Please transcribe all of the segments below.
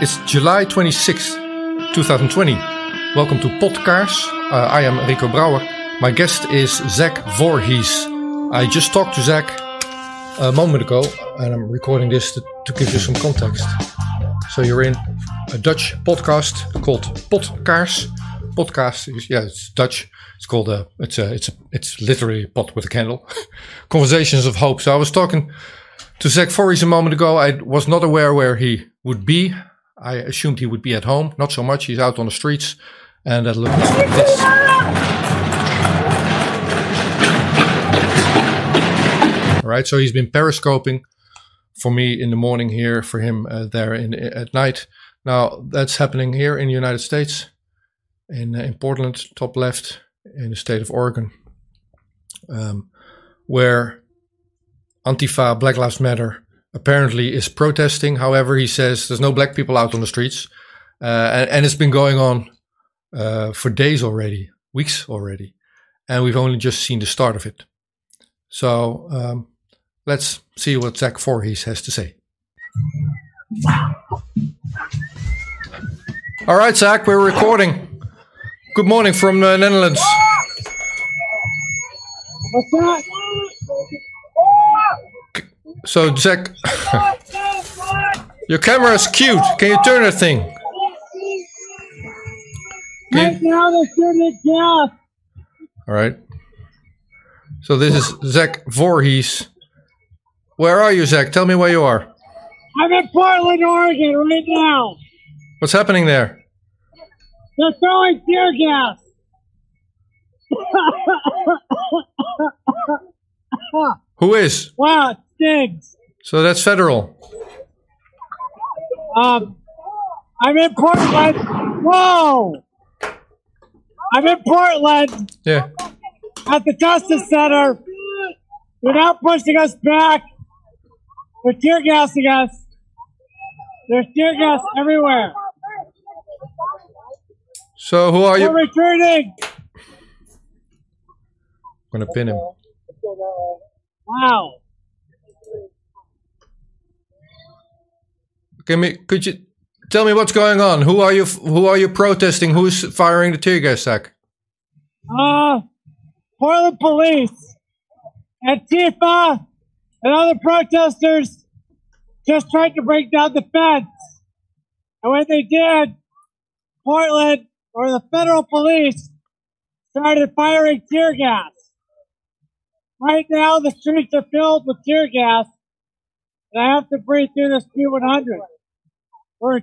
It's July 26th, 2020. Welcome to Podkaars. Uh, I am Rico Brouwer. My guest is Zach Vorhies. I just talked to Zach a moment ago, and I'm recording this to, to give you some context. So you're in a Dutch podcast called Podkaars. Podcast is yeah, it's Dutch. It's called a it's a it's a, it's literally pot with a candle. Conversations of Hope. So I was talking to Zach Vorhies a moment ago. I was not aware where he would be. I assumed he would be at home. Not so much. He's out on the streets, and that looks like this. All right. So he's been periscoping for me in the morning here, for him uh, there in at night. Now that's happening here in the United States, in uh, in Portland, top left, in the state of Oregon, um, where Antifa, Black Lives Matter, apparently is protesting. However, he says there's no black people out on the streets, uh, and, and, it's been going on uh, for days already, weeks already, and we've only just seen the start of it. So um, let's see what Zach Vorhies has to say. All right, Zach, we're recording. Good morning from the Netherlands. What's that? So, Zach, your camera is cute. Can you turn that thing? Right now they're it down. All right. So this is Zach Vorhies. Where are you, Zach? Tell me where you are. I'm in Portland, Oregon right now. What's happening there? They're throwing tear gas. Who is? wow, So that's federal. Um, I'm in Portland. Whoa! I'm in Portland Yeah. at the Justice Center. They're now pushing us back. They're tear gassing us. There's tear gas everywhere. So who are you? We're returning. I'm gonna pin him. Wow. Can me? Could you tell me what's going on? Who are you? Who are you protesting? Who's firing the tear gas, Zach? Uh, Portland police, Antifa, and other protesters just tried to break down the fence. And when they did, Portland or the federal police started firing tear gas. Right now, the streets are filled with tear gas, and I have to breathe through this Q100. We're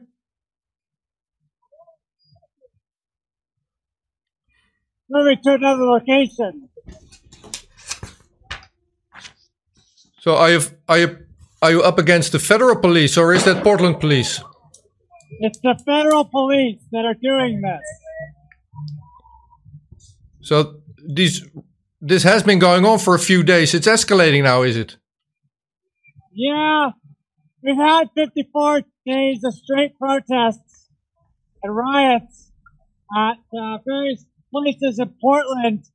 moving to another location. So are you? Are you? Are you up against the federal police or is that Portland police? It's the federal police that are doing this. So these this has been going on for a few days. It's escalating now, is it? Yeah, we've had 54 days of straight protests and riots at uh, various places in Portland,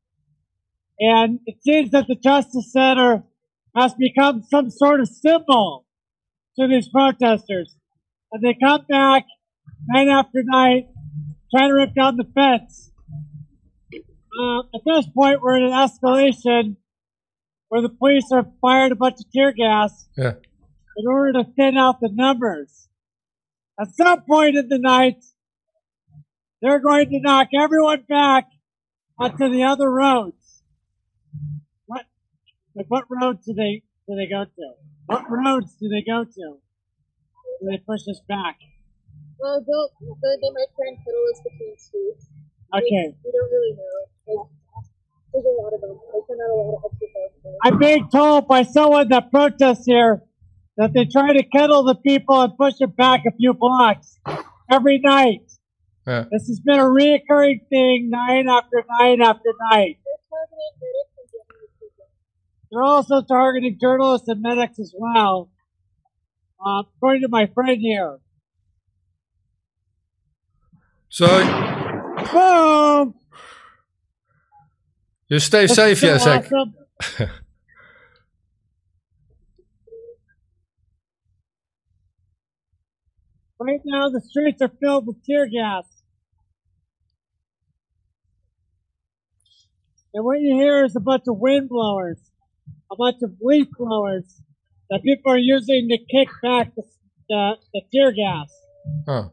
and it seems that the Justice Center has become some sort of symbol to these protesters. And they come back night after night, trying to rip down the fence. Uh, at this point, we're in an escalation where the police are firing a bunch of tear gas Yeah. in order to thin out the numbers. At some point in the night, they're going to knock everyone back onto the other roads. What, like what roads do they do they go to? What roads do they go to? Do they push us back? Well, they'll, they, might try and fiddle us between streets. We, Okay. we don't really know. There's, there's a lot of them. They send out a lot of exercise. I'm being told by someone that protests here that they try to kettle the people and push them back a few blocks every night. Yeah. This has been a reoccurring thing night after night after night. They're targeting medics and Japanese people. They're also targeting journalists and medics as well, uh, according to my friend here. So Boom! you stay That's safe, so awesome. Right now, the streets are filled with tear gas. And what you hear is a bunch of wind blowers, a bunch of leaf blowers that people are using to kick back the, the, the tear gas. Huh.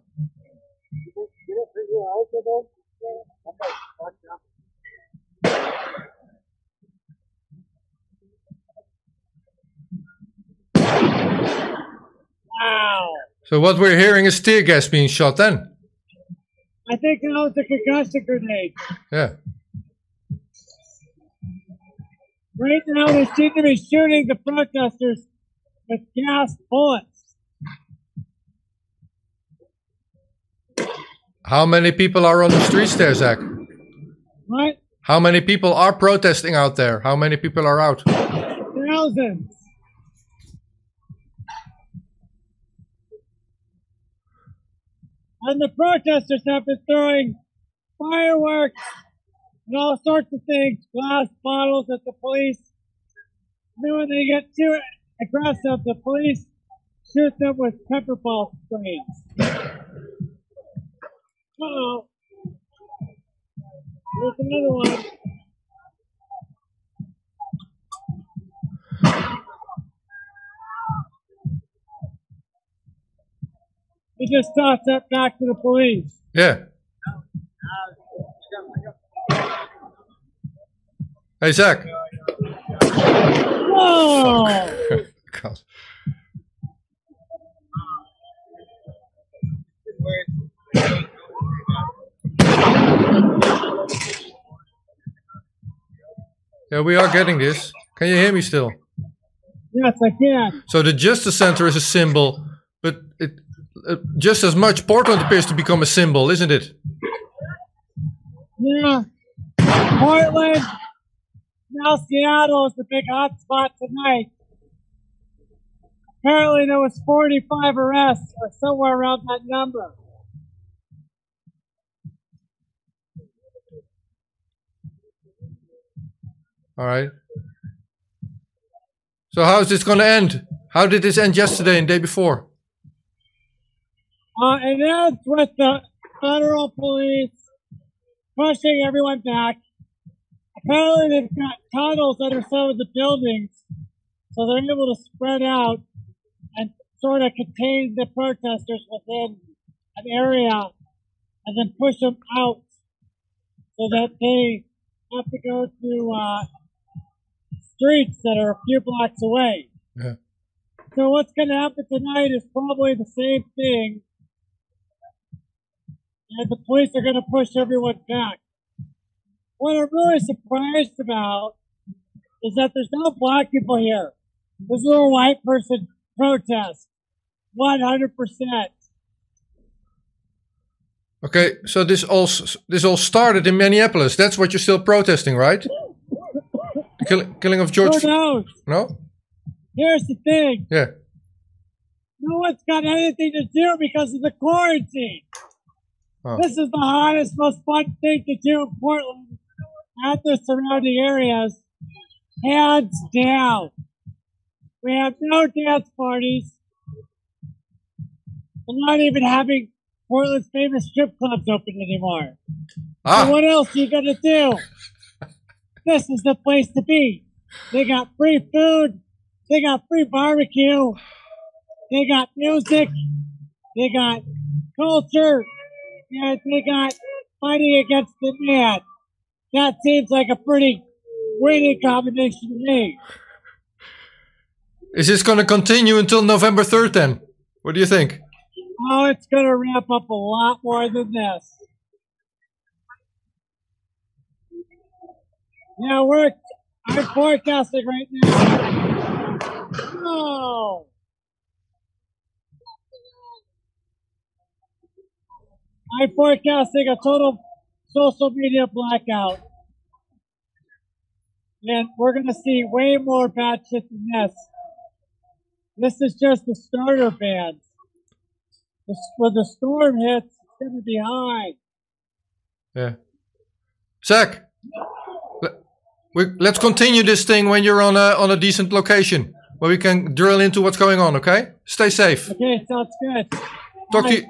Wow. So what we're hearing is tear gas being shot then. I think that was a concussion grenade. Yeah. Right now, they seem to be shooting the protesters with gas bullets. How many people are on the streets there, Zach? What? How many people are protesting out there? How many people are out? Thousands. And the protesters have been throwing fireworks and all sorts of things, glass bottles at the police. And then when they get too aggressive, the police shoot them with pepper ball sprays. Uh-oh. There's another one. He just tossed that back to the police. Yeah. Hey, Zach. Whoa! God. Yeah, we are getting this. Can you hear me still? Yes, I can. So the Justice Center is a symbol, but it, Uh, just as much Portland appears to become a symbol, isn't it? Yeah. Portland. Now Seattle is the big hot spot tonight. Apparently there was 45 arrests or somewhere around that number. All right. So how is this going to end? How did this end yesterday and day before? Uh, and that's with the federal police pushing everyone back. Apparently, they've got tunnels under some of the buildings, so they're able to spread out and sort of contain the protesters within an area and then push them out so that they have to go to uh, streets that are a few blocks away. Yeah. So what's going to happen tonight is probably the same thing. And the police are going to push everyone back. What I'm really surprised about is that there's no black people here. There's a little white person protest. 100%. Okay, so this all this all started in Minneapolis. That's what you're still protesting, right? The kill- killing of George. Who knows? no. Here's the thing. Yeah. No one's got anything to do because of the quarantine. Oh. This is the hottest, most fun thing to do in Portland and the surrounding areas. Hands down. We have no dance parties. We're not even having Portland's famous strip clubs open anymore. So Ah. what else are you gonna do? this is the place to be. They got free food. They got free barbecue. They got music. They got culture. And they got fighting against the man. That seems like a pretty winning combination to me. Is this going to continue until November 3rd then? What do you think? Oh, it's gonna ramp up a lot more than this. Yeah, we're I'm forecasting right now. Oh. I'm forecasting a total social media blackout. And we're gonna see way more bad shit than this. This is just the starter bands. When the storm hits, it's gonna be high. Yeah. Zach, let's continue this thing when you're on a on a decent location where we can drill into what's going on. Okay? Stay safe. Okay, sounds good. Talk to you.